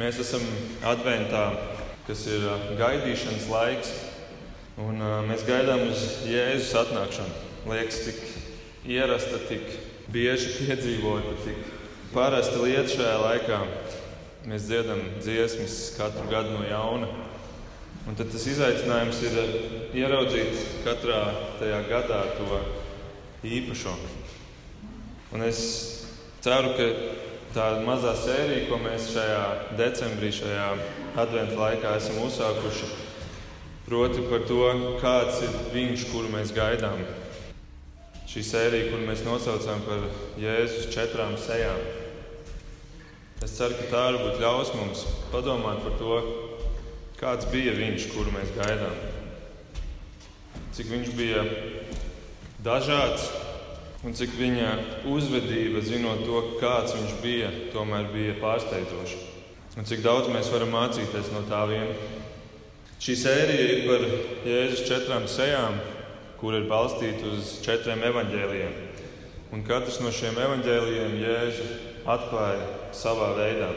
Mēs esam adventā, kas ir gaidīšanas laiks, un mēs gaidām uz Jēzus atnākšanu. Liekas, tik ierasta, tik bieži piedzīvota, tik parasta lieta šajā laikā. Mēs dziedam dziesmas katru gadu no jauna. Un tad tas izaicinājums ir ieraudzīt katrā tajā gadā to īpašo. Un es ceru, ka tā mazā sērija, ko mēs šajā decembrī, šajā adventu laikā esam uzsākuši, proti par to, kāds ir viņš, kuru mēs gaidām. Šī sērija, kuru mēs nosaucam par Jēzus četrām sejām. Es ceru, ka tā varbūt ļaus mums padomāt par to, kāds bija viņš, kuru mēs gaidām. Cik viņš bija dažāds, Un cik viņa uzvedība, zinot to, kāds viņš bija, tomēr bija pārsteidzoša. Un cik daudz mēs varam mācīties no tā viena. Šī sērija ir par Jēzus četrām sejām, kur ir balstīta uz četriem evaņģēliem. Un katrs no šiem evaņģēliem Jēzu atklāja savā veidā.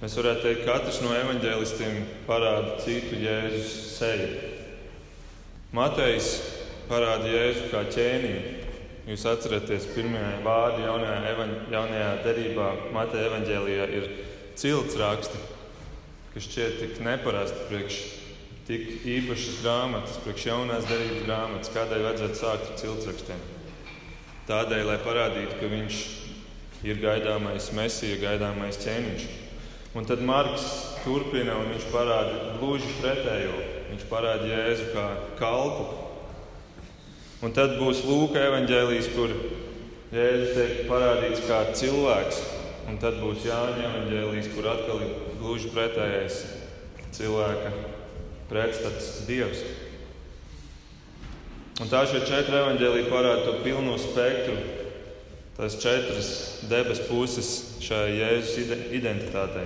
Mēs varētu teikt, ka katrs no evaņģēlistiem parāda citu Jēzus seju. Matejs parāda Jēzu kā ķēniņu, Jūs atceraties, pirmie vārdi jaunajā, evaņ, jaunajā derībā, Mateja evaņģēlijā, ir cilts raksti, kas šķiet tik neparasti priekš tik īpašas grāmatas, priekš jaunās derības grāmatas, kādēļ vajadzētu sākt ar ciltsrakstiem. Tādēļ, lai parādītu, ka viņš ir gaidāmais mesija, gaidāmais ķēniņš. Un tad Marks turpina un viņš parāda gluži pretējo. Viņš parāda Jēzu kā kalpu, Un tad būs Lūka evanģēlijas, kur Jēzus tiek parādīts kā cilvēks. Un tad būs Jāņa evanģēlijas, kur atkal ir gluži pretējais cilvēka pretstats Dievs. Un tā šie četri evanģēlīji parāda to pilno spektru, tās četras debesu puses šai Jēzus identitātei.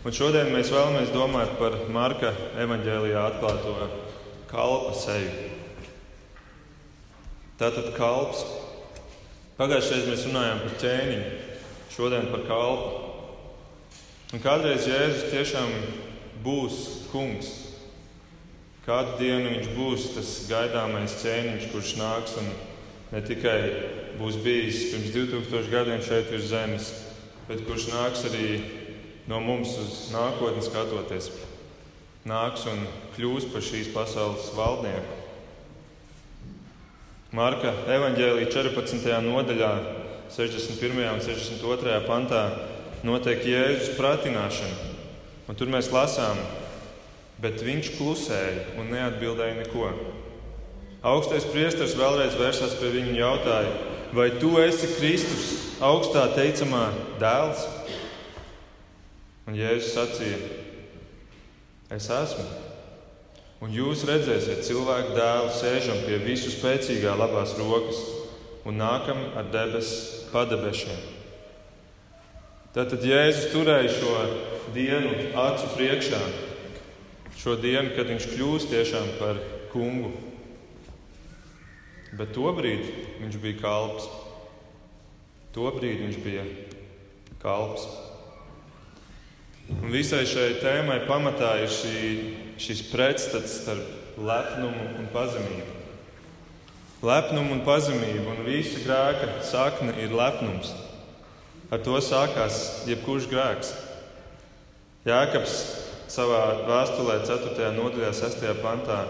Un šodien mēs vēlamies domāt par Marka evanģēlijā atklāto kalpa seju. Tātad kalps. Pagājušajā mēs runājām par ķēniņu, šodien par kalpu. Un kādreiz Jēzus tiešām būs kungs. Kādu dienu viņš būs tas gaidāmais ķēniņš, kurš nāks un ne tikai būs bijis pirms 2000 gadiem šeit virs zemes, bet kurš nāks arī no mums uz nākotni skatoties. Nāks un kļūs par šīs pasaules valdnieku. Marka evanģēlīja 14. nodaļā, 61. un 62. pantā notiek Jēzus pratināšana. Un tur mēs lasām, bet viņš klusēja un neatbildēja neko. Augstais priesteris vēlreiz vērsās pie viņa un jautāja, vai tu esi Kristus, augstā teicamā dēls? Un Jēzus sacīja, es esmu. Un jūs redzēsiet cilvēku dēlu sēžam pie visu spēcīgā labās rokas un nākam ar debesu padebešiem. Tātad Jēzus turēja šo dienu acu priekšā, šo dienu, kad viņš kļūst tiešām par kungu. Bet tobrīd viņš bija kalps. Tobrīd viņš bija kalps. Un visai šai tēmai pamatā ir šī šis pretstats starp lepnumu un pazemību. Lepnumu un pazemību, un visa grēka sakne ir lepnums. Ar to sākās jebkurš grēks. Jēkabs savā vēstulē, 4. nodaļā, 6. pantā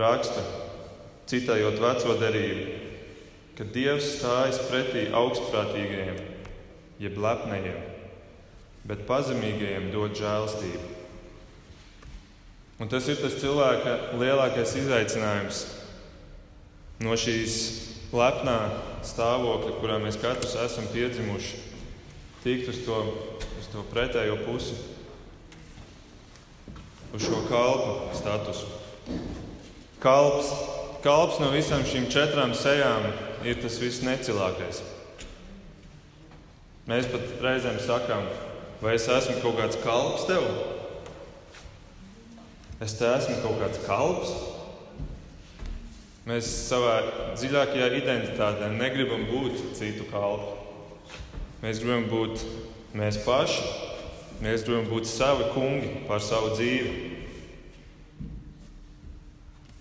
raksta, citējot veco derību, ka Dievs stājas pretī augstprātīgajiem, jeb lepnajiem, bet pazemīgajiem dod žēlastību. Un tas ir tas cilvēka lielākais izaicinājums no šīs lepnā stāvokļa, kurā mēs katrs esam piedzimuši, tikt uz to, uz to pretējo pusi, uz šo kalpu statusu. Kalps, kalps no visām šīm četrām sejām ir tas viss necilākais. Mēs pat reizēm sakām, vai es esmu kaut kāds kalps tev? Es te esmu kaut kāds kalps. Mēs savā dziļākajā identitātē negribam būt citu kalpu. Mēs gribam būt mēs paši, Mēs gribam būt savi kungi pār savu dzīvi.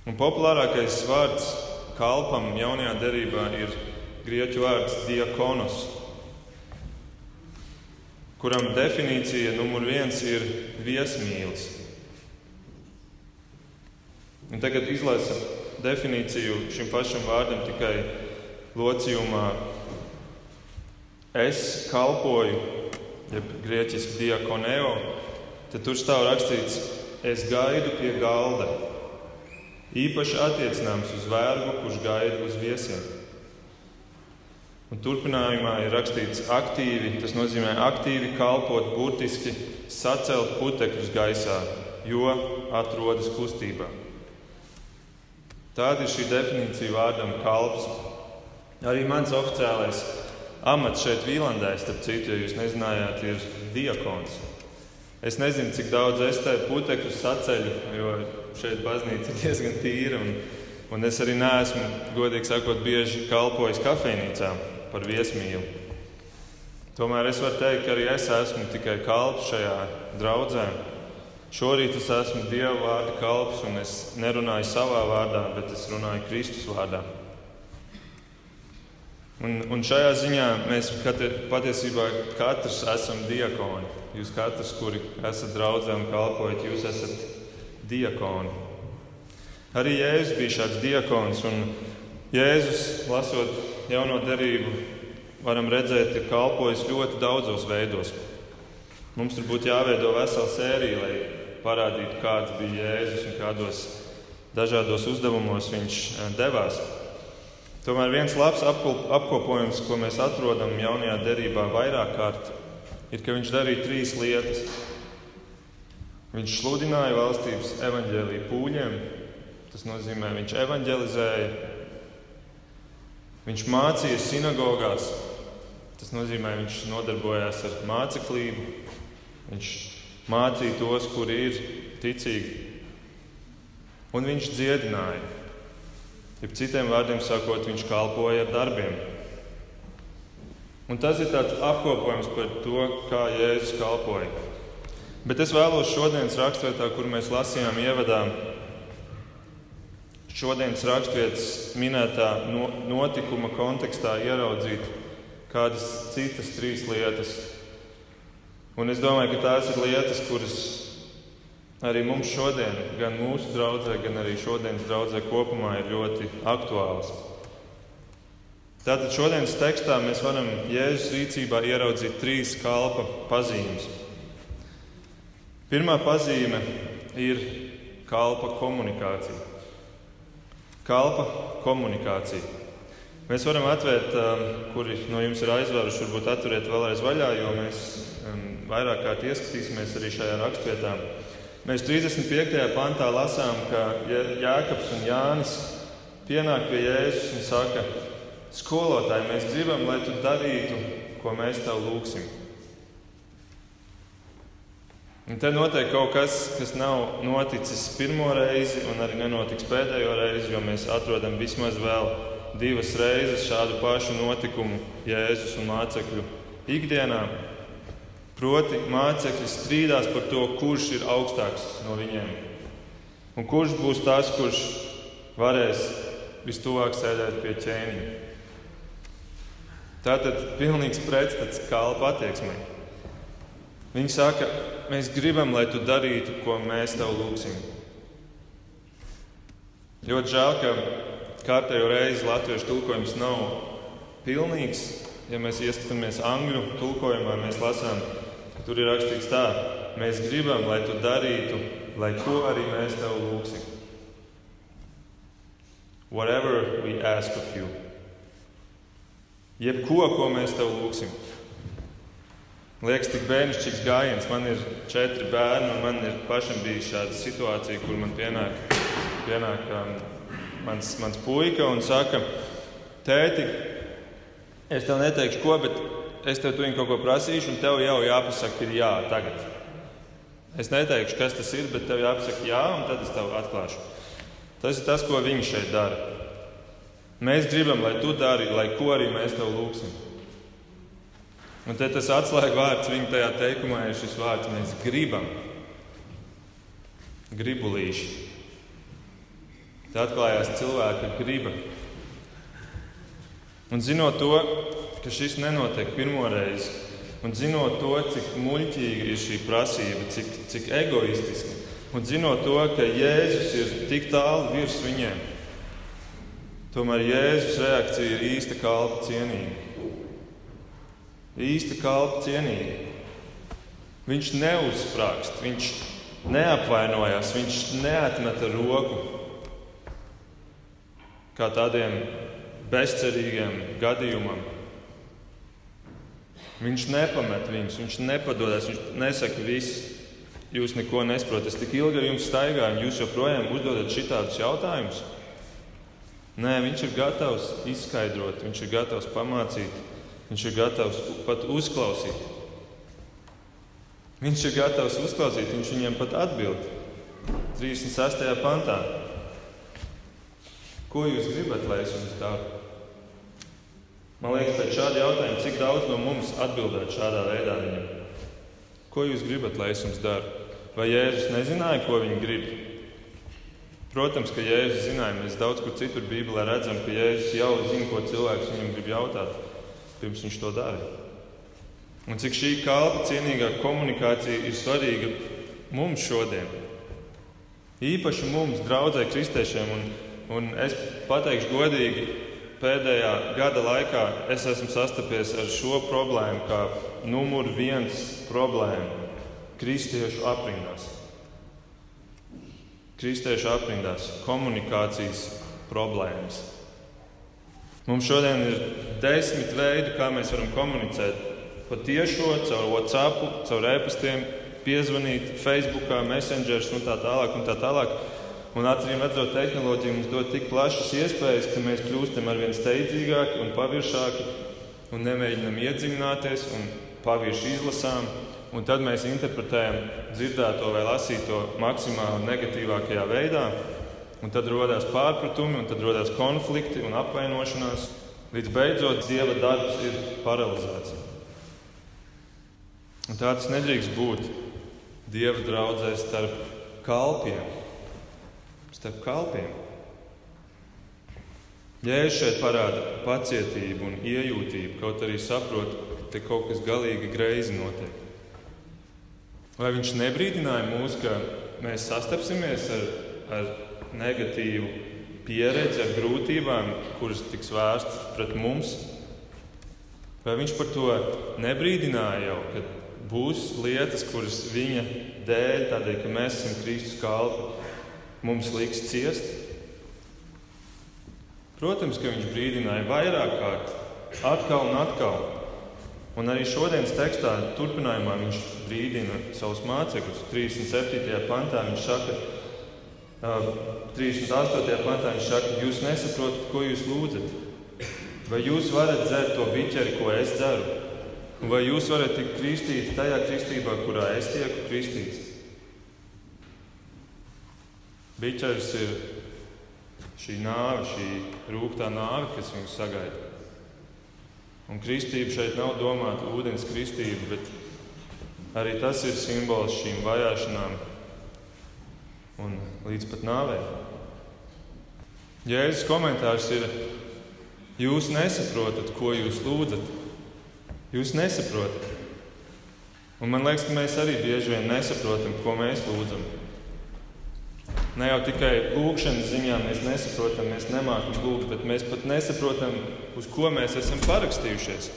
Un populārākais vārds kalpam jaunajā derībā ir grieķu vārds diakonos, kuram definīcija numur viens ir viesmīlis. Un tagad izlasam definīciju šim pašam vārdam tikai locījumā. Es kalpoju, jeb grieķiski diakoneo, tad tur stāv rakstīts, es gaidu pie galda. Īpaši attiecināms uz vergu, kurš gaida uz viesiem. Un turpinājumā ir rakstīts aktīvi, tas nozīmē aktīvi kalpot, burtiski sacelt putekļus gaisā, jo atrodas kustībā. Tāda ir šī definīcija vārdam kalps. Arī mans oficiālais amats šeit, Vīlandē, starp citu, ja jūs nezinājāt, ir diakons. Es nezinu, cik daudz es te putekļu saceļu, jo šeit baznīca ir diezgan tīra. Un, un es arī neesmu, godīgi sakot, bieži kalpojis kafejnīcā par viesmīlu. Tomēr es varu teikt, ka arī es esmu tikai kalps šajā draudzē. Šorīt es esmu Dieva vārda kalps, un es nerunāju savā vārdā, bet es runāju Kristus vārdā. Un, un šajā ziņā mēs katru, patiesībā katrs esam diakoni. Jūs katrs, kuri esat draudzē un kalpojat, jūs esat diakoni. Arī Jēzus bija šāds diakons, un Jēzus, lasot jauno derību, varam redzēt, ir kalpojis ļoti daudzos veidos. Mums tur būtu jāveido vesela sērija, lai parādītu, kāds bija Jēzus un kādos dažādos uzdevumos viņš eh, devās. Tomēr viens labs apkopojums, ko mēs atrodam jaunajā derībā vairāk kārt, ir, ka viņš darīja trīs lietas. Viņš sludināja valstības evaņģēlīju pūļiem, tas nozīmē, viņš evaņģelizēja, viņš mācīja sinagogās, tas nozīmē, viņš nodarbojās ar māceklību, viņš mācīja tos, kuri ir ticīgi. Un viņš dziedināja. Ja citiem vārdiem sakot, viņš kalpoja ar darbiem. Un tas ir tāds apkopojums par to, kā Jēzus kalpoja. Bet es vēlos šodienas raksturvietā, kur mēs lasījām ievadā, šodienas raksturvietas minētā notikuma kontekstā ieraudzīt kādas citas trīs lietas, Un es domāju, ka tās ir lietas, kuras arī mums šodien, gan mūsu draudzē, gan arī šodienas draudzē kopumā ir ļoti aktuālas. Tātad šodienas tekstā mēs varam Jēzus rīcībā ieraudzīt trīs kalpa pazīmes. Pirmā pazīme ir kalpa komunikācija. Kalpa komunikācija. Mēs varam atvērt, um, kuri no jums ir aizvēruši, varbūt atveriet vēlreiz vaļā, jo mēs vairāk kārt ieskatīsimies arī šajā rakstvietā. Mēs 35. pantā lasām, ka Jēkabs un Jānis pienāk pie Jēzus un saka, skolotāji, mēs gribam, lai tu darītu, ko mēs tev lūgsim. Un te notiek kaut kas, kas nav noticis pirmo reizi, un arī nenotiks pēdējo reizi, jo mēs atrodam vismaz vēl divas reizes šādu pašu notikumu Jēzus un mācekļu ikdienā. Proti, mācekļi strīdās par to, kurš ir augstāks no viņiem. Un kurš būs tas, kurš varēs vistuvāk sēdēt pie ķēniņa. Tā tad pilnīgs pretstats kalpa attieksmei. Viņi saka, mēs gribam, lai tu darītu, ko mēs tev lūgsim. Ļoti žēl, ka kārtējo reizi latviešu tulkojums nav pilnīgs. Ja mēs ieskatāmies angļu tulkojumā, mēs lasām, Tur ir rakstīts tā, mēs gribam, lai tu darītu, lai ko arī mēs tev lūgsim. Whatever we ask of you. Jebko, ko mēs tev lūgsim. Liekas, tik bērnišķīgs gājiens. Man ir četri bērni, un man ir pašam bijis šāda situācija, kur man pienāk, pienāk um, mans, mans puika un saka, tēti, es tev neteikšu, ko, bet es tev tuņi kaut ko prasīšu, un tev jau jāpasaka, ir jā, tagad. Es neteikšu, kas tas ir, bet tev jāpasaka jā, un tad es tev atklāšu. Tas ir tas, ko viņi šeit dara. Mēs gribam, lai tu dari, lai ko arī mēs tev lūgsim. Un te tas atslēgas vārds viņa tajā teikumā ir šis vārds, mēs gribam. Gribulīši. Tā atklājās cilvēka griba. Un zinot to, ka šis nenotiek pirmo reizi, un zinot to, cik muļķīga ir šī prasība, cik, cik egoistiska, un zinot to, ka Jēzus ir tik tālu virs viņiem, tomēr Jēzus reakcija ir īsta kalpa cienīga. Īsta kalpa cienīga. Viņš neuzsprāgst, viņš neapvainojās, viņš neatmeta roku kā tādiem bezcerīgiem gadījumam. Viņš nepamet viņus, viņš nepadodas, viņš nesaka, viss, jūs neko nesaprotat. Es tik ilgi ar jums staigāju, un jūs joprojām uzdodat šitādus jautājumus. Nē, viņš ir gatavs izskaidrot, viņš ir gatavs pamācīt, viņš ir gatavs pat uzklausīt. Viņš ir gatavs uzklausīt, viņš viņiem pat atbild. 36. pantā. Ko jūs gribat, lai es jums daru? Man liekas, pēc šāda jautājuma, cik daudz no mums atbildētu šādā veidā viņam? Ko jūs gribat, lai es jums daru? Vai Jēzus nezināja, ko viņi grib? Protams, ka Jēzus zināja, mēs daudz kur citur Bībelē redzam, ka Jēzus jau zina, ko cilvēks viņam grib jautāt, pirms viņš to dara. Un cik šī kalpa cienīgā komunikācija ir svarīga mums šodien. Īpaši mums, draudzē, kristiešiem, un, un es pateikšu godīgi, pēdējā gada laikā es esmu sastapies ar šo problēmu kā numur viens problēmu kristiešu aprindās. Kristiešu aprindās komunikācijas problēmas. Mums šodien ir desmit veidi, kā mēs varam komunicēt. Pa tiešo, caur WhatsApp, caur e-pastiem, piezvanīt, Facebook, Messenger un tā tālāk. Un tā tālāk. Un acīm redzot, tehnoloģija mums dod tik plašas iespējas, ka mēs kļūstam ar vien steidzīgāki un paviršāki un nemēģinam iedziļināties un pavirši izlasām. Un tad mēs interpretējam dzirdēto vai lasīto maksimāli negatīvākajā veidā. Un tad rodas pārpratumi, un tad rodas konflikti un apvainošanās. Līdz beidzot, dieva darbs ir paralizēts. Un tā tas nedrīkst būt dieva draudzē starp kalpiem starp kalpiem. Jēzus šeit parāda pacietību un iejūtību, kaut arī saprot, ka te kaut kas galīgi greizi notiek. Vai viņš nebrīdināja mūs, ka mēs sastapsimies ar, ar negatīvu pieredzi, ar grūtībām, kuras tiks vērstas pret mums? Vai viņš par to nebrīdināja jau, ka būs lietas, kuras viņa dēļ, tādēļ, ka mēs esam Kristus kalpi, mums liks ciest? Protams, ka viņš brīdināja vairāk kārt, atkal un atkal. Un arī šodienas tekstā, turpinājumā, viņš brīdina savus mācekļus. 37. pantā viņš saka, 38. pantā viņš saka, jūs nesaprotat, ko jūs lūdzat. Vai jūs varat dzert to biķeri, ko es dzeru? Vai jūs varat tikt kristīti tajā kristībā, kurā es tieku kristīts? Biķers ir šī nāve, šī rūktā nāve, kas viņus sagaida. Un kristība šeit nav domāta ūdens kristība, bet arī tas ir simbols šīm vajāšanām un līdz pat nāvei. Jēzus komentārs ir: Jūs nesaprotat, ko jūs lūdzat. Jūs nesaprotat. Un man liekas, ka mēs arī bieži vien nesaprotam, ko mēs lūdzam. Ne jau tikai lūkšanas ziņā mēs nesaprotam, mēs nemākam lūgt, bet mēs pat nesaprotam, uz ko mēs esam parakstījušies.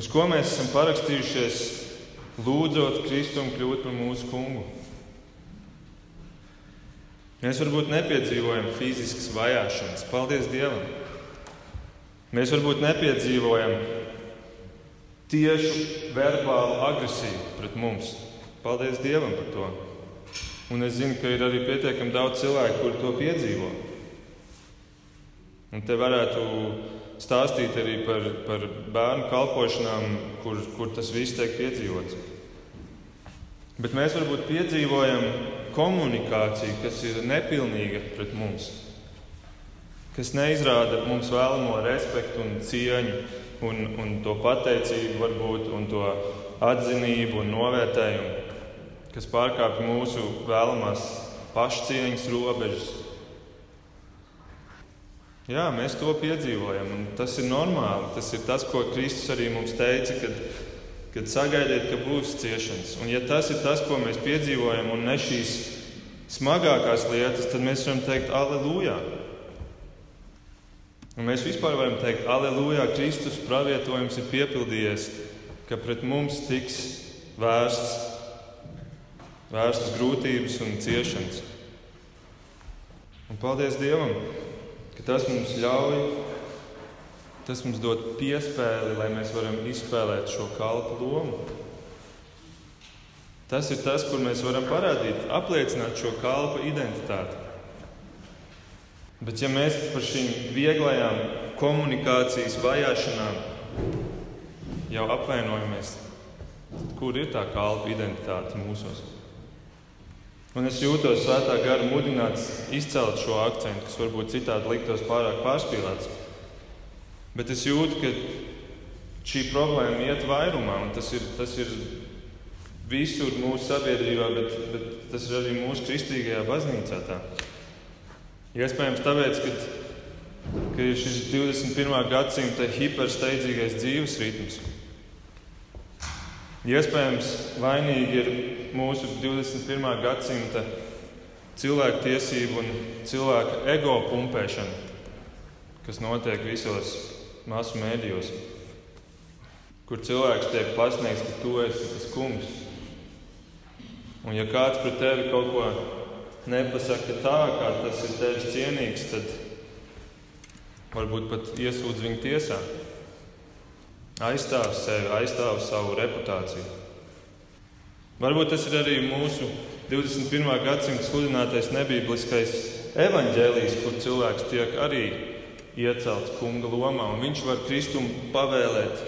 Uz ko mēs esam parakstījušies, lūdzot Kristumu kļūt par mūsu kungu. Mēs varbūt nepiedzīvojam fiziskas vajāšanas, paldies Dievam. Mēs varbūt nepiedzīvojam tiešu verbālu agresiju pret mums. Paldies Dievam par to! Un es zinu, ka ir arī pietiekami daudz cilvēku, kuri to piedzīvo. Un te varētu stāstīt arī par, par bērnu kalpošanām, kur, kur tas viss tiek piedzīvots. Bet mēs varbūt piedzīvojam komunikāciju, kas ir nepilnīga pret mums, kas neizrāda mums vēlamo respektu un cieņu, un, un to pateicību, varbūt, un to atzinību un novērtējumu, kas pārkāpj mūsu vēlamās pašcieņas robežas. Jā, mēs to piedzīvojam, un tas ir normāli. Tas ir tas, ko Kristus arī mums teica, kad, kad sagaidiet, ka būs ciešanas. Un, ja tas ir tas, ko mēs piedzīvojam, un ne šīs smagākās lietas, tad mēs varam teikt, Aleluja! Un mēs vispār varam teikt, Aleluja! Kristus pravietojums ir piepildījies, ka pret mums tiks vērsts, vērstas grūtības un ciešanas. Un paldies Dievam, ka tas mums ļauj, tas mums dod piespēli, lai mēs varam izspēlēt šo kalpu lomu. Tas ir tas, kur mēs varam parādīt, apliecināt šo kalpa identitāti. Bet, ja mēs par šīm vieglajām komunikācijas vajāšanām jau apvainojamies, tad kur ir tā kalpa identitāte mūsos? Un es jūtos svētā gara mudināts izcelt šo akcentu, kas varbūt citādi liktos pārāk pārspīlēts. Bet es jūtu, ka šī problēma iet vairumā, un tas ir, tas ir visur mūsu sabiedrībā, bet, bet tas ir arī mūsu kristīgajā baznīcā. Tā. Iespējams, tāpēc, ka, ka ir šis 21. gadsimta hipersteidzīgais dzīves ritms. Iespējams, vainīgi ir mūsu 21. gadsimta cilvēku tiesību un cilvēku ego pumpēšana, kas notiek visos masu mēdījos, kur cilvēks tiek pasniegts, ka tu esi tas kungs. Un ja kāds pret tevi kaut ko nepasaka tā, kā tas ir tevis cienīgs, tad varbūt pat iesūdz viņu tiesā. Aizstāv sevi, aizstāv savu reputāciju. Varbūt tas ir arī mūsu 21. gadsimta sludinātais nebībliskais evaņģēlijs, kur cilvēks tiek arī iecelts kunga lomā, un viņš var Kristumu pavēlēt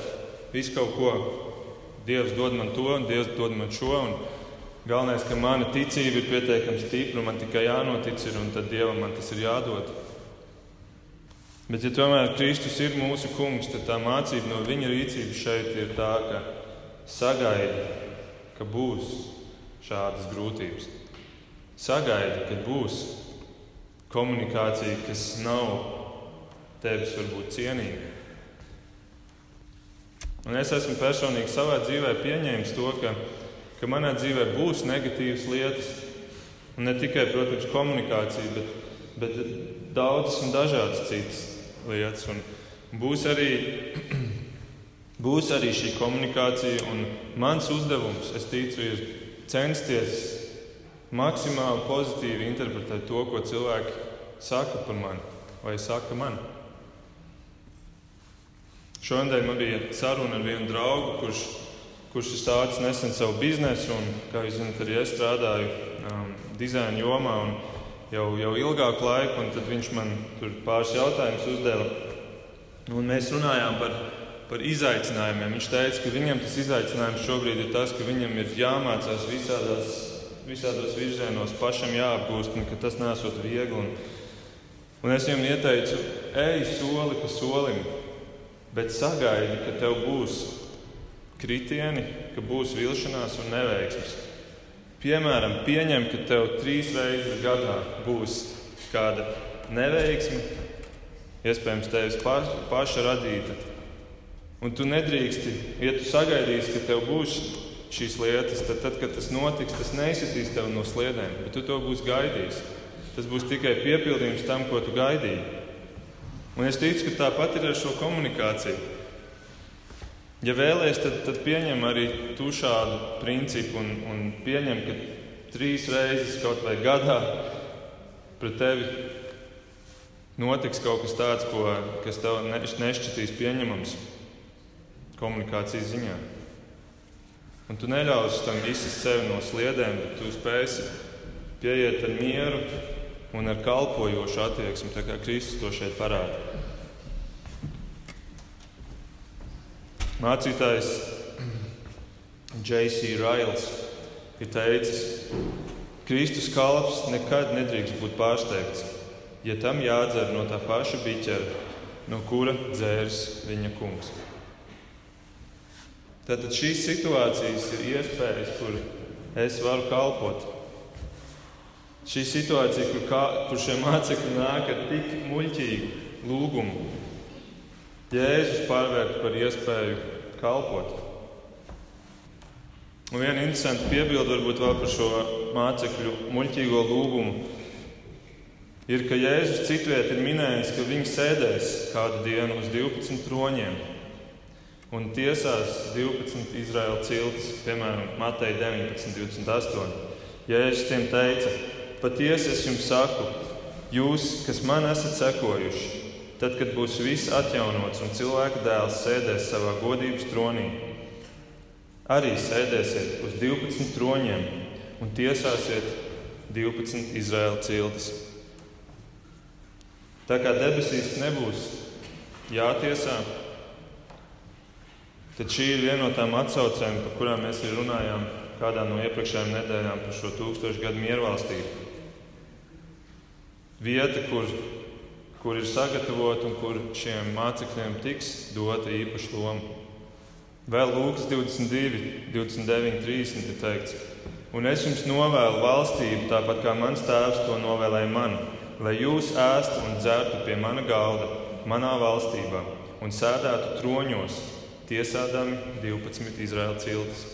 visu kaut ko. Dievs dod man to, un Dievs dod man šo. Galvenais, ka mana ticība ir pietiekami stipra, man tikai jānotic ir, un tad Dievam man tas ir jādod. Bet, ja tomēr Kristus ir mūsu kungs, tad tā mācība no viņa rīcības šeit ir tā, ka sagaidi, ka būs šādas grūtības. Sagaidi, ka būs komunikācija, kas nav tevis varbūt cienīga. Un es esmu personīgi savā dzīvē pieņēmis to, ka ka manā dzīvē būs negatīvas lietas. Un ne tikai, protams, komunikācija, bet, bet daudzas un dažādas citas lietas. Un būs arī, būs arī šī komunikācija, un mans uzdevums, es ticu, ir censties maksimāli pozitīvi interpretēt to, ko cilvēki saka par mani vai saka man. Šodien man bija saruna ar vienu draugu, kurš kurš ir sācis nesen savu biznesu. Un, kā jūs zināt, arī es strādāju um, dizaina jomā jau, jau ilgāku laiku, un tad viņš man tur pāris jautājumus uzdeva. Un mēs runājām par, par izaicinājumiem. Viņš teica, ka viņam tas izaicinājums šobrīd ir tas, ka viņam ir jāmācās visādās, visādos virzienos, pašam jāapgūst, un ka tas nesot viegli. Un, un es viņam ieteicu, ej soli pa solim, bet sagaidi, ka tev būs kritieni, ka būs vilšanās un neveiksmes. Piemēram, pieņem, ka tev trīs reizes gadā būs kāda neveiksme, iespējams, tevis paša radīta. Un tu nedrīksti, ja tu sagaidīsi, ka tev būs šīs lietas, tad, tad kad tas notiks, tas neizsitīs tev no sliedēm, bet tu to būsi gaidījis. Tas būs tikai piepildījums tam, ko tu gaidīji. Un es ticu, ka tāpat ir ar šo komunikāciju. Ja vēlēsies, tad, tad pieņem arī tu šādu principu un, un pieņem, ka trīs reizes kaut vai gadā pret tevi notiks kaut kas tāds, ko, kas tev nešķitīs pieņemams komunikācijas ziņā. Un tu neļausi tam izsist sevi no sliedēm, bet tu spēsi pieiet ar mieru un ar kalpojošu attieksmi, kā Kristus to šeit parāda. Mācītājs J.C. Rails ir teicis, Kristus kalps nekad nedrīkst būt pārsteigts, ja tam jādzer no tā paša biķera, no kura dzērs viņa kungs. Tātad šīs situācijas ir iespējas, kur es varu kalpot. Šī situācija, kur, kā, kur šie mācekļi nāk ar tik muļķīgu lūgumu, Jēzus pārvērt par iespēju kalpot. Un viena interesanta piebilde varbūt vēl par šo mācekļu muļķīgo lūgumu ir, ka Jēzus citviet ir minējis, ka viņi sēdēs kādu dienu uz 12 troņiem un tiesās 12 Izraēla ciltis, piemēram, Mateja 19, 28. Jēzus tiem teica: Patiesi es jums saku, jūs, kas man esat sekojuši, tad, kad būs viss atjaunots un cilvēka dēls sēdēs savā godības tronī, arī sēdēsiet uz 12 troņiem un tiesāsiet 12 Izraēla ciltis. Tā kā debesīs nebūs jātiesā, tad šī ir viena no tām atsaucēm, par kurām mēs arī runājām kādā no iepriekšējām nedēļām par šo tūkstošu gadu miervalstību. Vieta, kur, kur ir sagatavota un kur šiem mācekļiem tiks dota īpaša loma. Vēl Lūks 22, 29, 30 ir teikts, un es jums novēlu valstību, tāpat kā mans tēvs to novēlēja man, lai jūs ēstu un dzertu pie mana galda, manā valstībā, un sēdētu troņos, tiesādami 12 Izraēla ciltis.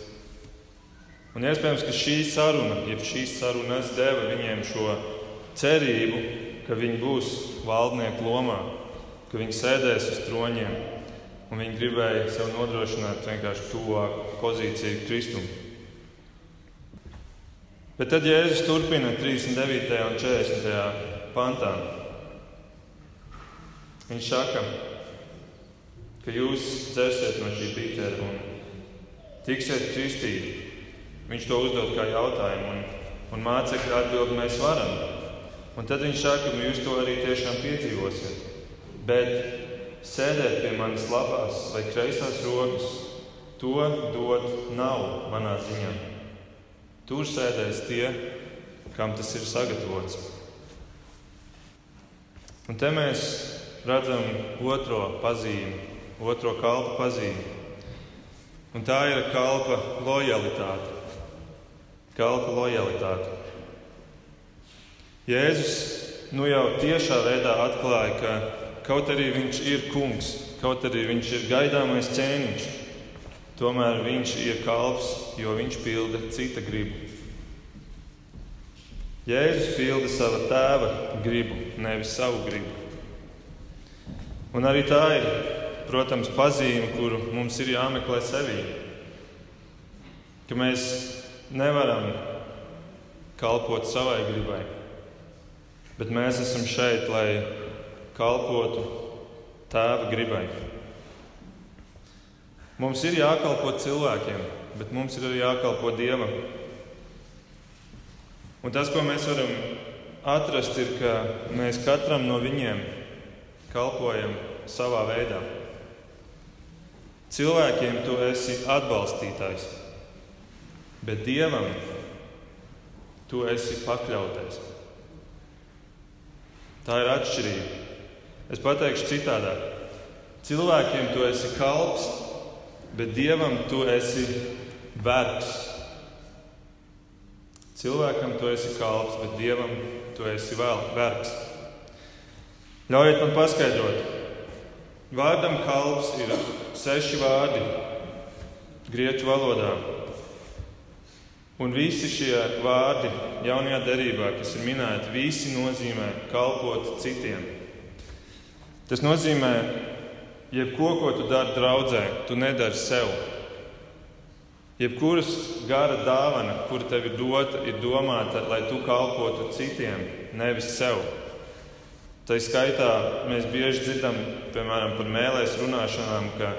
Un iespējams, ka šī saruna, jeb šīs sarunas deva viņiem šo cerību, ka viņi būs valdnieku lomā, ka viņi sēdēs uz troņiem, un viņi gribēja sev nodrošināt vienkārši tuvāku pozīciju Kristum. Bet tad Jēzus turpina 39. un 40. pantā. Viņš saka, ka jūs dzersiet no šī bitera un tiksiet kristīti. Viņš to uzdod kā jautājumu, un, un mācekļi atbild, mēs varam. Un tad viņš saka, ka jūs to arī tiešām piedzīvosiet. Bet sēdēt pie manas labās vai kreisās rokas, to dot nav manā ziņā. Tur sēdēs tie, kam tas ir sagatavots. Un te mēs redzam otro pazīmi, otro kalpa pazīmi. Un tā ir kalpa lojalitāte. Kalpa lojalitāte. Jēzus nu jau tiešā veidā atklāja, ka Kaut arī viņš ir kungs, kaut arī viņš ir gaidāmais ķēniņš, tomēr viņš ir kalps, jo viņš pilda cita gribu. Jēzus pilda sava tēva gribu, nevis savu gribu. Un arī tā ir, protams, pazīme, kuru mums ir jāmeklē sevī. Ka mēs nevaram kalpot savai gribai, bet mēs esam šeit, lai kalpotu tēva gribai. Mums ir jākalpo cilvēkiem, bet mums ir arī jākalpo dievam. Un tas, ko mēs varam atrast, ir, ka mēs katram no viņiem kalpojam savā veidā. Cilvēkiem tu esi atbalstītājs, bet dievam tu esi pakļautais. Tā ir atšķirība. Es pateikšu citādāk. Cilvēkiem tu esi kalps, bet dievam tu esi vergs. Cilvēkam tu esi kalps, bet dievam tu esi vergs. Ļaujiet man paskaidrot. Vārdam kalps ir seši vārdi grieķu valodā. Un visi šie vārdi jaunajā derībā, kas ir minēti, visi nozīmē kalpot citiem. Tas nozīmē, jebko, ko tu dari draudzē, tu nedari sev. Jebkuras gara dāvana, kur tev ir dota, ir domāta, lai tu kalpotu citiem, nevis sev. Tā skaitā mēs bieži dzirdam, piemēram, par mēlēs runāšanām, ka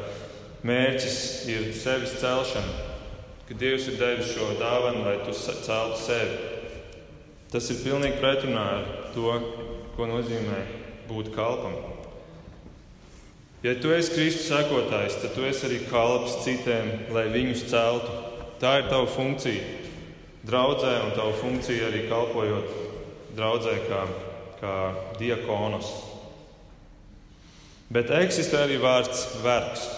mērķis ir sevis celšana, ka Dievs ir devis šo dāvanu, lai tu celtu sevi. Tas ir pilnīgi pretrunā ar to, ko nozīmē būt kalpam. Ja tu esi Kristus sekotājs, tad tu esi arī kalps citiem, lai viņus celtu. Tā ir tava funkcija. Draudzē un tava funkcija arī kalpojot draudzē kā, kā diakonos. Bet eksistē arī vārds vergs.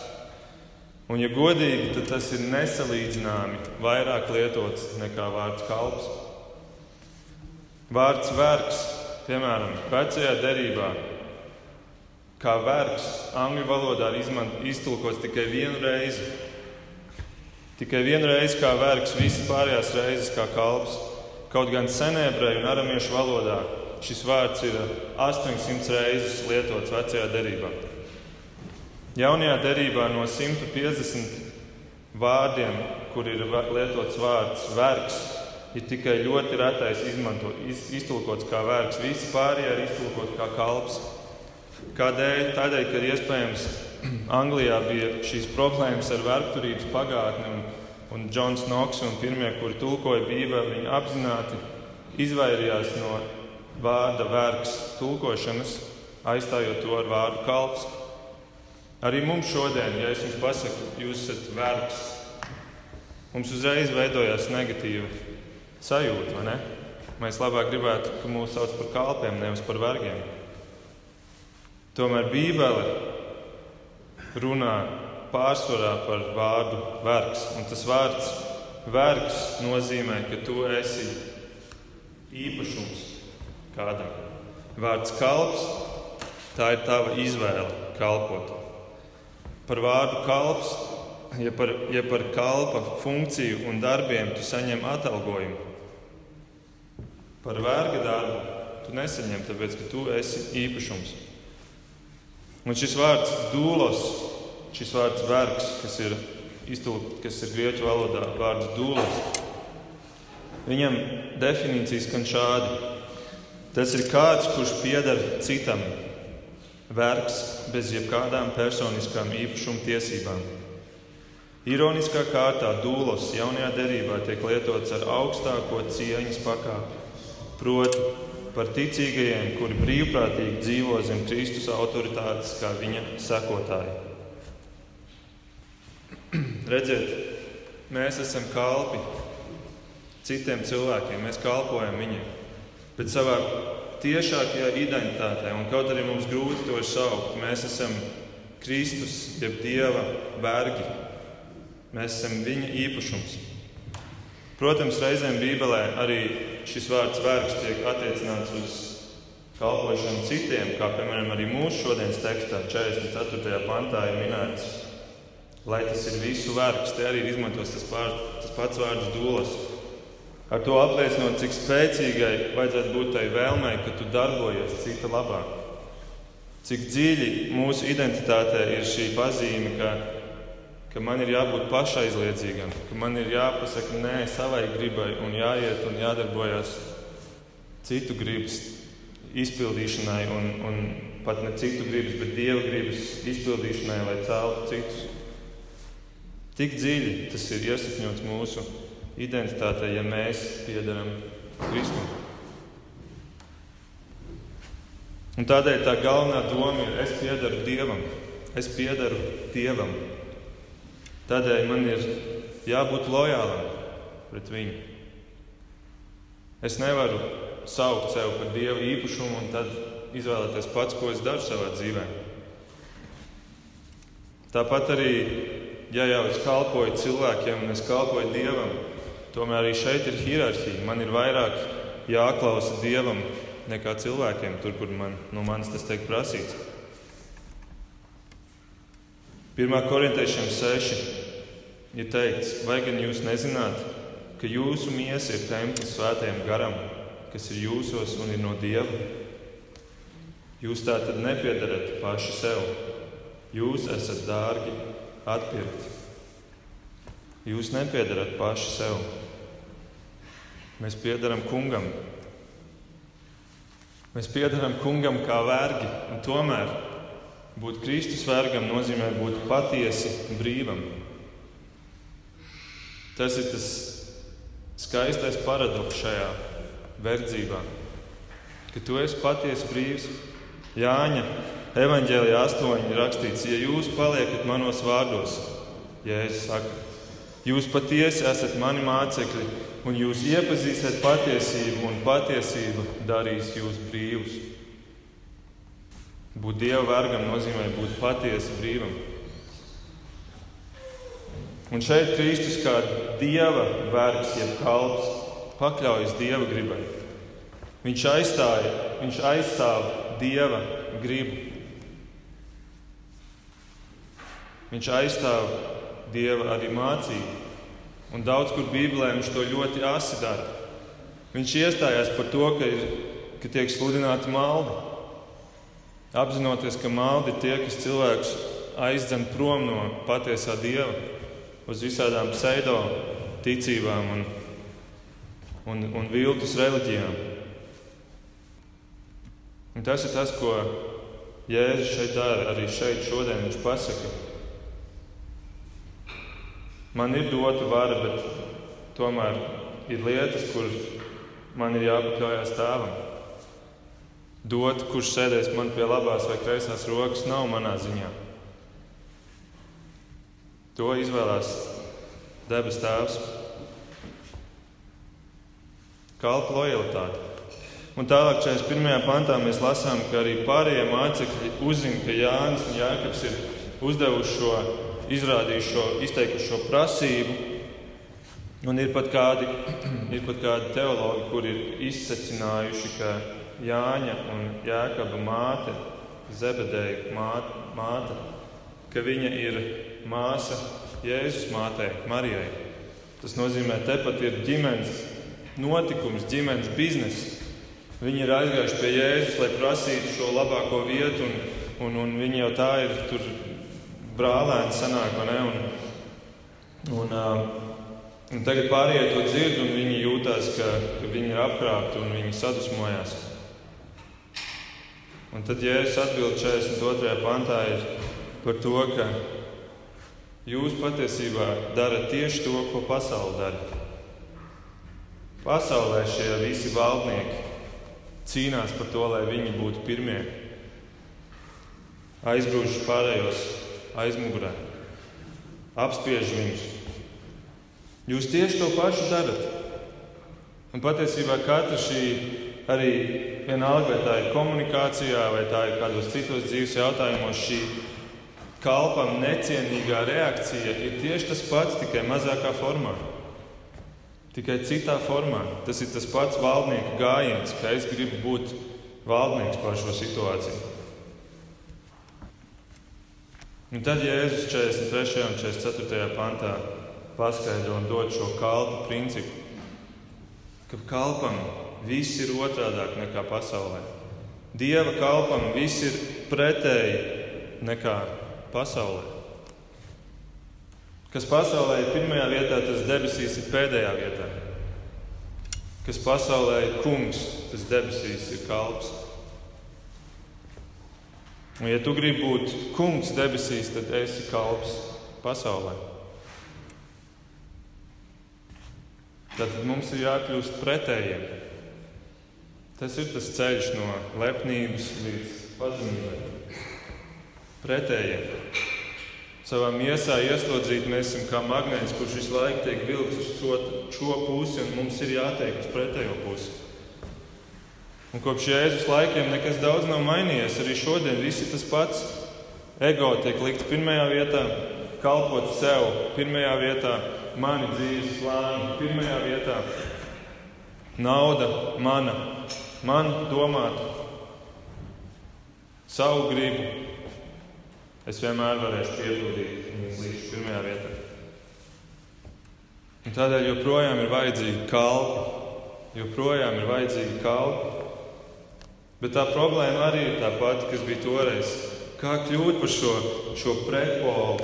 Un, ja godīgi, tad tas ir nesalīdzināmi vairāk lietots nekā vārds kalps. Vārds vergs, piemēram, vecajā derībā, kā vergs, angļu valodā ir iztulkots tikai vienu reizi. Tikai vienu reizi kā vergs, visas pārējās reizes kā kalps. Kaut gan senēbrēju un aramiešu valodā šis vārds ir 800 reizes lietots vecajā derībā. Jaunajā derībā no 150 vārdiem, kur ir lietots vārds vergs, ir tikai ļoti retais izmanto, iz, iztulkots kā vergs. Visi pārējie ir iztulkoti kā kalps. Kādēļ? Tādēļ, ka iespējams Anglijā bija šīs problēmas ar vergturības pagātni, un, un Džons Knoks un pirmie, kuri tulkoja Bībeli, viņi apzināti izvairījās no vārda vergs tulkošanas, aizstājot to ar vārdu kalps. Arī mums šodien, ja es jums pasaku, jūs esat vergs, mums uzreiz veidojās negatīva sajūta, vai ne? Mēs labāk gribētu, ka mūs sauc par kalpiem, nevis par vergiem. Tomēr Bībele runā pārsvarā par vārdu vergs. Un tas vārds vergs nozīmē, ka tu esi īpašums kādam. Vārds kalps, tā ir tava izvēle kalpot par vārdu kalps, ja par, ja par kalpa funkciju un darbiem tu saņem atalgojumu. Par verga darbu tu nesaņem, tāpēc ka tu esi īpašums. Un šis vārds dūlos, šis vārds vergs, kas ir, iztulk, kas ir grieķu valodā, vārds dūlos, viņam definīcijas skan šādi. Tas ir kāds, kurš pieder citam, vergs bez jebkādām personiskām īpašuma tiesībām. Ironiskā kārtā dūlos jaunajā derībā tiek lietots ar augstāko cieņas pakāpi, proti, par ticīgajiem, kuri brīvprātīgi dzīvo zem Kristus autoritātes kā viņa sekotāji. Redziet, mēs esam kalpi citiem cilvēkiem, mēs kalpojam viņiem, bet savā tiešākajā identitātē, un kaut arī mums grūti to saukt, mēs esam Kristus, jeb Dieva vergi. Mēs esam Viņa īpašums. Protams, reizēm Bībelē arī šis vārds vergs tiek attiecināts uz kalpošanu citiem, kā piemēram arī mūsu šodienas tekstā, 44. pantā ir minēts, lai tas ir visu vergs. Te arī ir izmantots tas, pār, tas pats vārds dolas. Ar to apliecinot, cik spēcīgai vajadzētu būt tai vēlmei, ka tu darbojies cita labā. Cik dziļi mūsu identitātē ir šī pazīme, ka, ka man ir jābūt pašaizliedzīgam, ka man ir jāpasaka nē savai gribai un jāiet un jādarbojas citu gribas izpildīšanai, un, un pat ne citu gribas, bet dieva gribas izpildīšanai, lai celtu citus. Tik dziļi tas ir iesakņots mūsu identitātei, ja mēs piedaram Kristum. Un tādēļ tā galvenā doma ir, es piedaru Dievam, es piedaru Dievam. Tādēļ man ir jābūt lojālam pret viņu. Es nevaru saukt sevi par Dieva īpašumu un tad izvēlēties pats, ko es daru savā dzīvē. Tāpat arī, ja jau es kalpoju cilvēkiem un es kalpoju Dievam, Tomēr arī šeit ir hierarhija. Man ir vairāk jāklausa dievam nekā cilvēkiem, tur, kur man, no manis tas tiek prasīts. 1. korintiešiem 6 ir teikts, vai gan jūs nezināt, ka jūsu miesa ir templis svētajam garam, kas ir jūsos un ir no dieva? Jūs tā tad nepiedarat paši sev. Jūs esat dārgi atpirkti. Jūs nepiedarat paši sev. Mēs piedaram kungam. Mēs piedaram kungam kā vergi, un tomēr būt Kristus vergam nozīmē būt patiesi brīvam. Tas ir tas skaistais paradoks šajā verdzībā, ka tu esi patiesi brīvs. Jāņa evanģēlijā 8 ir rakstīts, ja jūs paliekat manos vārdos, ja es saku, jūs patiesi esat mani mācekļi un jūs iepazīsiet patiesību, un patiesība darīs jūs brīvus. Būt dieva vergam nozīmē būt patiesi brīvam. Un šeit Kristus kā dieva vergs, jeb kalps, pakļaujas dieva gribai. Viņš aizstāja, viņš aizstāv dieva gribu. Viņš aizstāv dieva arī mācību. Un daudz kur Bībelē viņš to ļoti asi dara. Viņš iestājās par to, ka, ir, ka tiek sludināti maldi. Apzinoties, ka maldi ir tie, kas cilvēkus aizdzen prom no patiesā dieva, uz visādām pseido ticībām un, un, un viltus reliģijām. Un tas ir tas, ko Jēzus šeit dara. Arī šeit šodien viņš pasaka, man ir dota vara, bet tomēr ir lietas, kuras man ir jāpakļaujas tēvam. Dot, kurš sēdēs man pie labās vai kreisās rokas, nav manā ziņā. To izvēlās debes tēvs. Kalpa lojalitāte. Un tālāk, 41. pantā, mēs lasām, ka arī pārējie mācekļi uzzina, ka Jānis un Jānis ir uzdevuši šo, izrādījuši šo, izteikuši šo prasību. Un ir pat kādi, ir pat kādi teologi, kuri ir izsacinājuši, ka Jāņa un Jēkaba māte, Zebedēja māte, māte, ka viņa ir māsa Jēzus mātei, Marijai. Tas nozīmē, ka tepat ir ģimenes notikums, ģimenes biznesa. Viņi ir aizgājuši pie Jēzus, lai prasītu šo labāko vietu, un, un, un viņi jau tā ir tur brālēni sanāk, vai ne? Un, un, un tagad pārējie to dzird, un viņi jūtās, ka, viņi ir apkrāpti un viņi sadusmojās. Un tad Jēzus atbild 42. pantā par to, ka jūs patiesībā darat tieši to, ko pasaule dara. Pasaulē šie visi valdnieki cīnās par to, lai viņi būtu pirmie. Aizgrūž pārējos aizmugurē, apspiež viņus. Jūs tieši to pašu darat. Un patiesībā katra šī arī vienalga, vai tā ir komunikācijā, vai tā ir kādos citos dzīves jautājumos, šī kalpam necienīgā reakcija ir tieši tas pats, tikai mazākā formā. Tikai citā formā. Tas ir tas pats valdnieka gājiens, ka es gribu būt valdnieks pār šo situāciju. Un tad Jēzus 43. un 44. pantā paskaidro un dod šo kalpu principu, ka kalpam viss ir otrādāk nekā pasaulē. Dieva kalpam viss ir pretēji nekā pasaulē. Kas pasaulē ir pirmajā vietā, tas debesīs ir pēdējā vietā. Kas pasaulē ir kungs, tas debesīs ir kalps. Un, ja tu gribi būt kungs debesīs, tad esi kalps pasaulē. Tad mums ir jākļūst pretējiem. Tas ir tas ceļš no lepnības līdz pazemībai. Pretējiem savā miesā ieslodzīt, mēs esam kā magnēts, kurš visu laiku tiek vilkts uz šo, šo pusi, un mums ir jātiek uz pretējo pusi. Un kopš Jēzus laikiem nekas daudz nav mainījies. Arī šodien viss ir tas pats. Ego tiek likts pirmajā vietā, kalpot sev pirmajā vietā, mani dzīves plāni pirmajā vietā, nauda mana, man domāt, savu gribu, Es vienmēr varēšu piepildīt viņas līdz pirmajā vietā. Un tādēļ joprojām ir vajadzīga kalpa, joprojām ir vajadzīga kalpa. Bet tā problēma arī ir tā pati, kas bija toreiz. Kā kļūt par šo, šo pretpolu,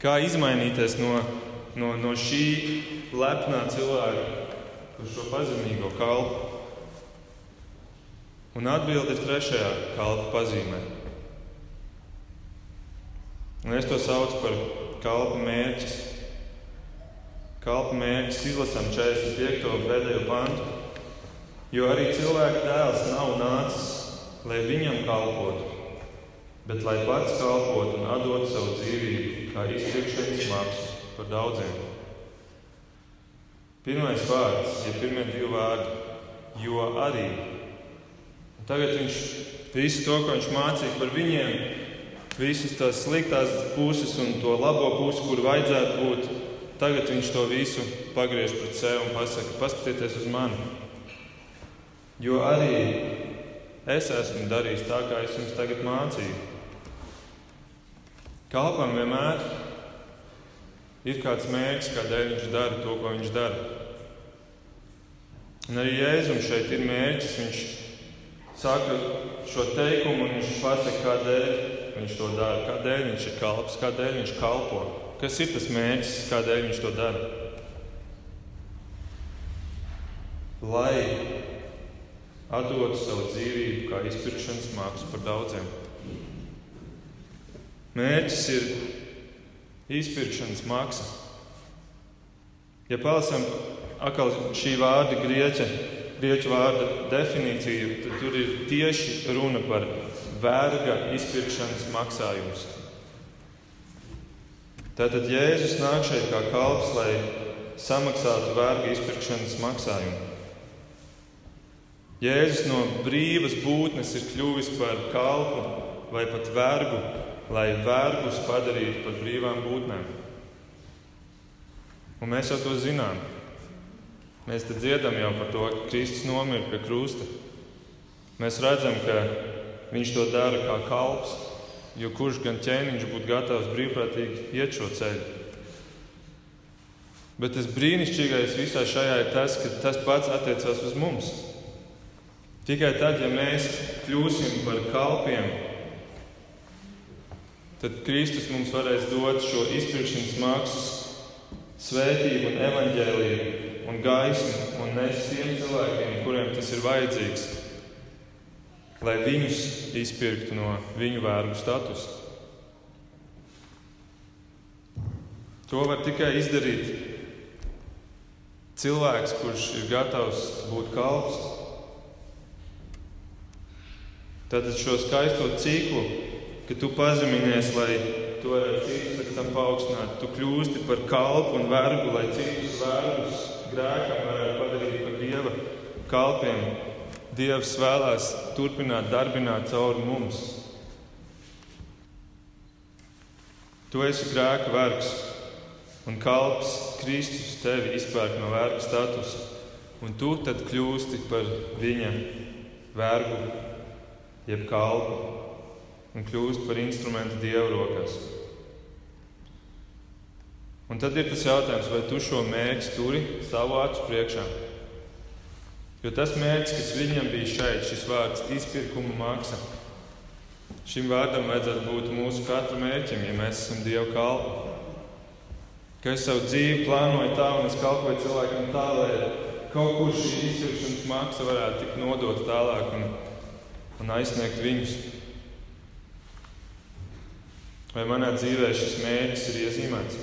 kā izmainīties no, no, no šī lepnā cilvēka uz šo pazemīgo kalpu. Un atbilde ir trešajā kalpa pazīmē. Un es to saucu par kalpa mērķis. Kalpa mērķis izlasām 45. pēdējo pantu. Jo arī cilvēka dēls nav nācis, lai viņam kalpotu, bet lai pats kalpotu un atdotu savu dzīvību kā izpirkšanas maksu par daudziem. Pirmais vārds, ja pirmie divi vārdi, jo arī. Un tagad viņš visu to, ko viņš mācīja par viņiem, visas tās sliktās puses un to labo pusi, kur vajadzētu būt, tagad viņš to visu pagriež pret sevi un pasaka, paskatieties uz mani. Jo arī es esmu darījis tā, kā es jums tagad mācīju. Kalpam vienmēr ir kāds mērķis, kādēļ viņš dara to, ko viņš dara. Un arī Jēzum šeit ir mērķis. Viņš saka šo teikumu, un viņš pasaka, kādēļ viņš to dara, kādēļ viņš ir kalps, kādēļ viņš kalpo. Kas ir tas mērķis, kādēļ viņš to dara? Lai atdotu savu dzīvību kā izpirkšanas maksu par daudziem. Mērķis ir izpirkšanas maksa. Ja palasām atkal šī vārda grieķa, grieķu vārda definīciju, tad tur ir tieši runa par verga izpirkšanas maksājumus. Tātad Jēzus nāk šeit kā kalps, lai samaksātu verga izpirkšanas maksājumu. Jēzus no brīvas būtnes ir kļuvis par kalpu vai pat vergu, lai vergus padarītu par brīvām būtnēm. Un mēs jau to zinām. Mēs te dziedam jau par to, ka Kristus nomira pie krusta. Mēs redzam, ka viņš to dara kā kalps, jo kurš gan ķēniņš būtu gatavs brīvprātīgi iet šo ceļu. Bet tas brīnišķīgais visā šajā ir tas, ka tas pats attiecās uz mums. Tikai tad, ja mēs kļūsim par kalpiem, tad Kristus mums varēs dot šo izpirkšanas maksas svētību un evaņģēlību un gaismu un nes tiem cilvēkiem, kuriem tas ir vajadzīgs, lai viņus izpirktu no viņu vērgu statusa. To var tikai izdarīt cilvēks, kurš ir gatavs būt kalps. Tātad šo skaisto ciklu, ka tu pazeminies, lai tu varētu citus pēc tam paaugstināt, tu kļūsti par kalpu un vergu, lai citus vergus grēkam varētu padarīt par dieva kalpiem. Dievs vēlās turpināt darbināt cauri mums. Tu esi grēka vergs, un kalps Kristus tevi izpērk no verga statusa, un tu tad kļūsti par viņa vergu, jeb kalpu, un kļūsti par instrumentu Dieva rokās. Un tad ir tas jautājums, vai tu šo mērķi turi savu acu priekšā. Jo tas mērķis, kas viņam bija šeit, šis vārds izpirkuma maksa, šim vārdam vajadzētu būt mūsu katra mērķim, ja mēs esam Dieva kalpi. Ka es savu dzīvi plānoju tā, un es kalpoju cilvēkam tā, lai kaut kur šī izpirkšanas maksa varētu tikt nodota tālāk un, un aizsniegt viņus. Vai manā dzīvē šis mērķis ir iezīmēts?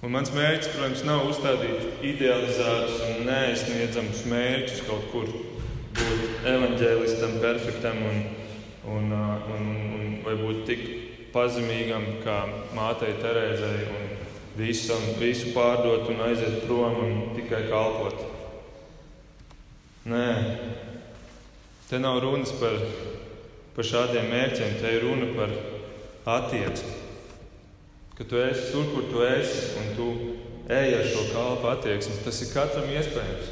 Un mans mērķis, protams, nav uzstādīt idealizētus un neaizsniedzamus mērķus kaut kur, būt evanģēlistam, perfektam un, un, un, un vai būt tik pazemīgam kā mātei Terēzei un visam, visu pārdot un aiziet prom un tikai kalpot. Nē, te nav runas par, par šādiem mērķiem, te ir runa par attieksmi ka tu esi tur, kur tu esi, un tu ej ar šo kalpu attieksmi. Tas ir katram iespējams.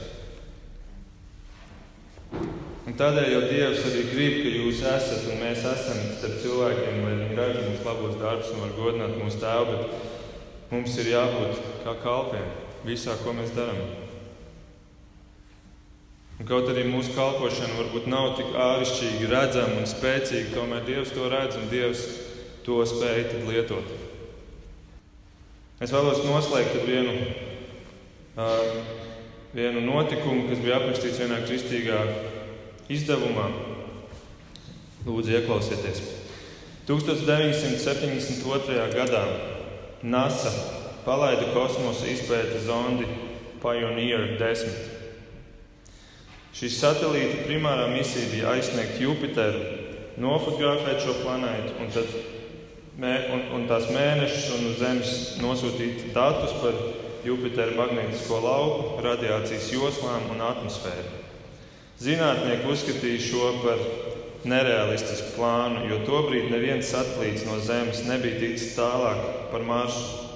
Un tādēļ jau Dievs arī grib, ka jūs esat un mēs esam starp cilvēkiem, lai viņi redz mūsu labos darbus un var godināt mūsu tēvu, mums ir jābūt kā kalpiem visā, ko mēs darām. Un kaut arī mūsu kalpošana varbūt nav tik āršķirīga, redzama un spēcīga, tomēr Dievs to redz un Dievs to spēj lietot. Es vēlos noslēgt ar vienu, uh, vienu notikumu, kas bija aprakstīts vienā kristīgā izdevumā. Lūdzu, ieklausieties. 1972. gadā NASA palaida kosmosa izpētes zondi Pioneer 10. Šīs satelīta primārā misija bija aizsniegt Jupiteru, nofotografēt šo planētu un tad mē, un, un tās mēnešus un uz Zemes nosūtīt datus par Jupitera magnētisko lauku, radiācijas joslām un atmosfēru. Zinātnieki uzskatīja šo par nerealistisku plānu, jo tobrīd neviens satelīts no Zemes nebija ticis tālāk par Marsu.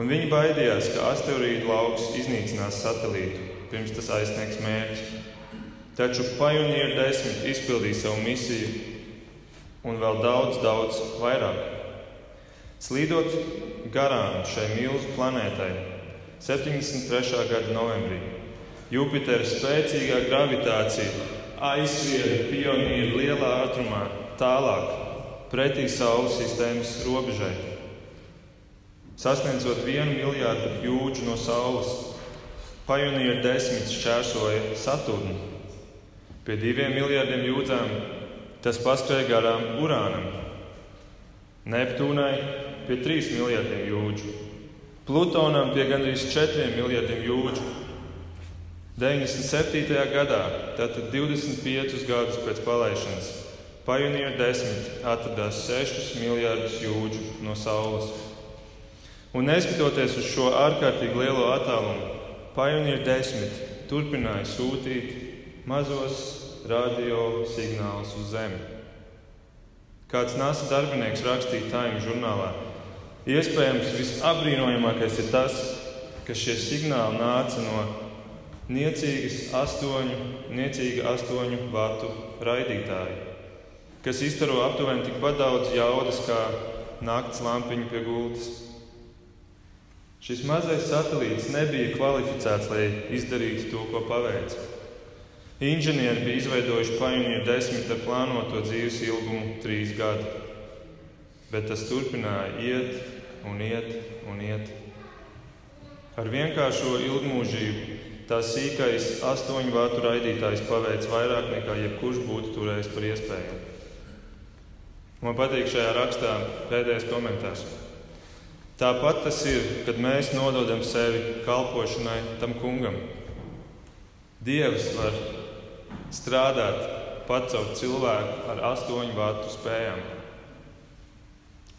Un viņi baidījās, ka asteroīdu lauks iznīcinās satelītu, pirms tas aizsniegs mērķi. Taču Pioneer 10 izpildīja savu misiju un vēl daudz, daudz vairāk. Slīdot garām šai milzu planētai 73. gada novembrī, Jupitera spēcīgā gravitācija aizsvieda pionieru lielā ātrumā tālāk, pretī Saules sistēmas robežai. Sasniedzot vienu miljārdu jūdžu no Saules, pionieru desmit šķērsoja Saturnu. Pie diviem miljardiem jūdzām tas paskrēja garām Urānam, Neptūnai pie trīs miljardiem jūdžu, Plutonam pie gandrīz četriem miljardiem jūdžu 97. gadā, tātad 25 gadus pēc palaišanas, Pioneer 10 atradās 6 miljardus jūdžu no Saules. Un neskatoties uz šo ārkārtīgi lielo attālumu, Pioneer 10 turpināja sūtīt mazos radio signālus uz Zemi. Kāds NASA darbinieks rakstīja Time žurnālā, iespējams visapbrīnojamākais ir tas, ka šie signāli nāca no niecīgas astoņu, niecīga astoņu vatu raidītāji, kas iztaro aptuveni tikpat daudz jaudas kā nakts lampiņu pie gultas. Šis mazais satelīts nebija kvalificēts, lai izdarītu to, ko paveica. Inženieri bija izveidojuši Pioneer 10 ar plānoto dzīves ilgumu - trīs gadi, bet tas turpināja iet un iet un iet. Ar vienkāršo ilgmūžību Tā sīkais astoņu vātu raidītājs paveic vairāk nekā jebkurš būtu turējis par iespējamu. Man patīk šajā rakstā pēdējais komentārs. Tāpat tas ir, kad mēs nododam sevi kalpošanai tam kungam. Dievs var strādāt pats caur cilvēku ar astoņu vātu spējām,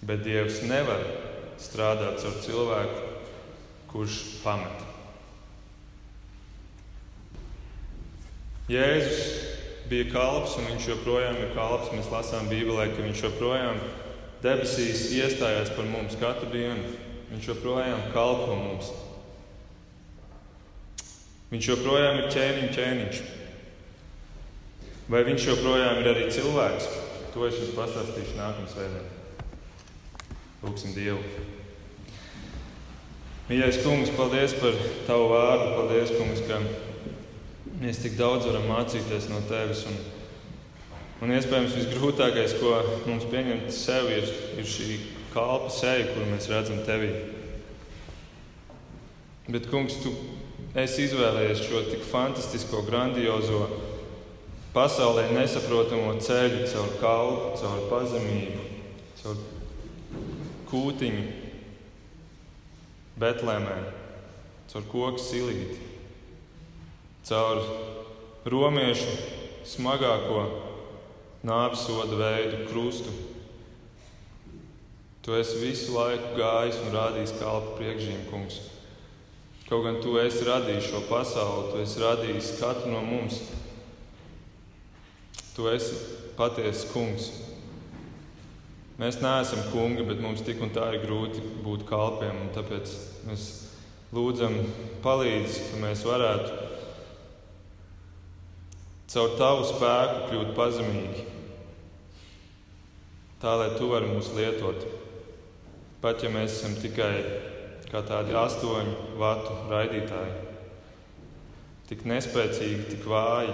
bet Dievs nevar strādāt caur cilvēku, kurš pamet. Jēzus bija kalps un viņš joprojām ir kalps. Mēs lasām Bībelē, ka viņš joprojām debesīs iestājās par mums katru dienu. Viņš joprojām kalpo mums. Viņš joprojām ir ķēniņš, ķēniņš. Vai viņš joprojām ir arī cilvēks? To es jums pastāstīšu nākamā svētdienā. Lūksim Dievu. Mīļais kungs, paldies par tavu vārdu. Paldies, kungs, ka Mēs tik daudz varam mācīties no tevis. Un, un iespējams, visgrūtākais, ko mums pieņemt sev, ir, ir šī kalpa seja, kuru mēs redzam tevī. Bet, kungs, tu esi izvēlējies šo tik fantastisko, grandiozo, pasaulē nesaprotamo ceļu caur kalpu, caur pazemību, caur kūtiņu, betlēmē, caur koku silīti caur romiešu smagāko nāves soda veidu, krustu. Tu esi visu laiku gājis un rādījis kalpu priekšzīm, kungs. Kaut gan tu esi radījis šo pasauli, tu esi radījis katru no mums. Tu esi patiesa kungs. Mēs neesam kungi, bet mums tik un tā ir grūti būt kalpiem. Tāpēc mēs lūdzam, palīdzi, ka mēs varētu caur tavu spēku kļūt pazemīgi, tā lai tu vari mūs lietot. Pat ja mēs esam tikai kā tādi astoņu vatu raidītāji, tik nespēcīgi, tik vāji.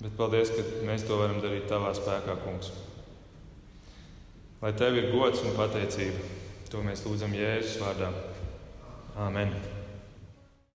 Bet paldies, ka mēs to varam darīt tavā spēkā, kungs. Lai tev ir gods un pateicība, to mēs lūdzam Jēzus vārdā. Āmen!